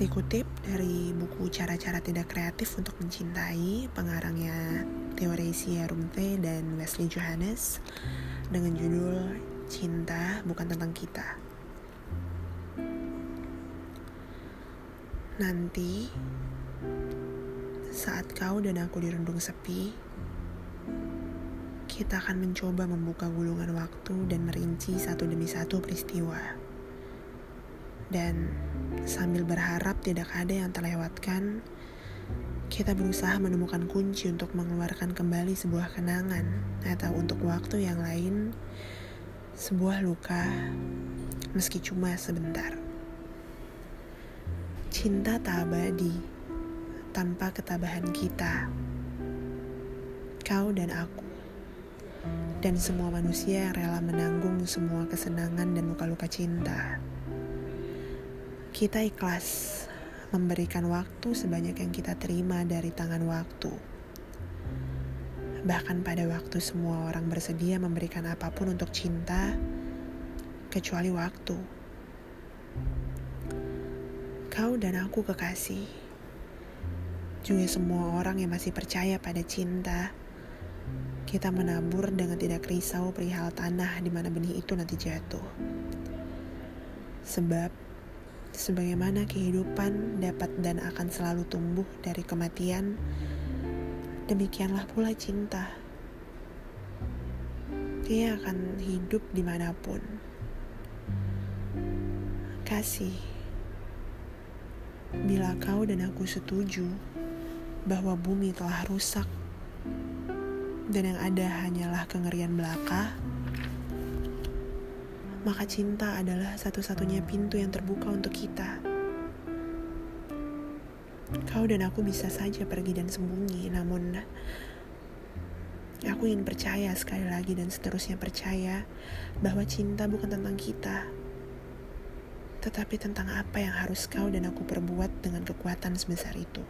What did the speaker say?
Dikutip dari buku Cara-Cara Tidak Kreatif untuk Mencintai, pengarangnya Theoresia Rumte dan Wesley Johannes dengan judul Cinta Bukan Tentang Kita. Nanti, saat kau dan aku dirundung sepi, kita akan mencoba membuka gulungan waktu dan merinci satu demi satu peristiwa dan sambil berharap tidak ada yang terlewatkan, kita berusaha menemukan kunci untuk mengeluarkan kembali sebuah kenangan atau untuk waktu yang lain, sebuah luka, meski cuma sebentar. Cinta tak abadi tanpa ketabahan kita, kau dan aku, dan semua manusia yang rela menanggung semua kesenangan dan luka-luka cinta. Kita ikhlas memberikan waktu sebanyak yang kita terima dari tangan waktu. Bahkan pada waktu semua orang bersedia memberikan apa pun untuk cinta, kecuali waktu. Kau dan aku kekasih. Juga semua orang yang masih percaya pada cinta. Kita menabur dengan tidak risau perihal tanah di mana benih itu nanti jatuh. Sebab sebagaimana kehidupan dapat dan akan selalu tumbuh dari kematian, demikianlah pula cinta. Dia akan hidup di mana pun. Kasih, bila kau dan aku setuju bahwa bumi telah rusak dan yang ada hanyalah kengerian belaka, maka cinta adalah satu-satunya pintu yang terbuka untuk kita. Kau dan aku bisa saja pergi dan sembunyi, namun aku ingin percaya sekali lagi dan seterusnya percaya bahwa cinta bukan tentang kita, tetapi tentang apa yang harus kau dan aku perbuat dengan kekuatan sebesar itu.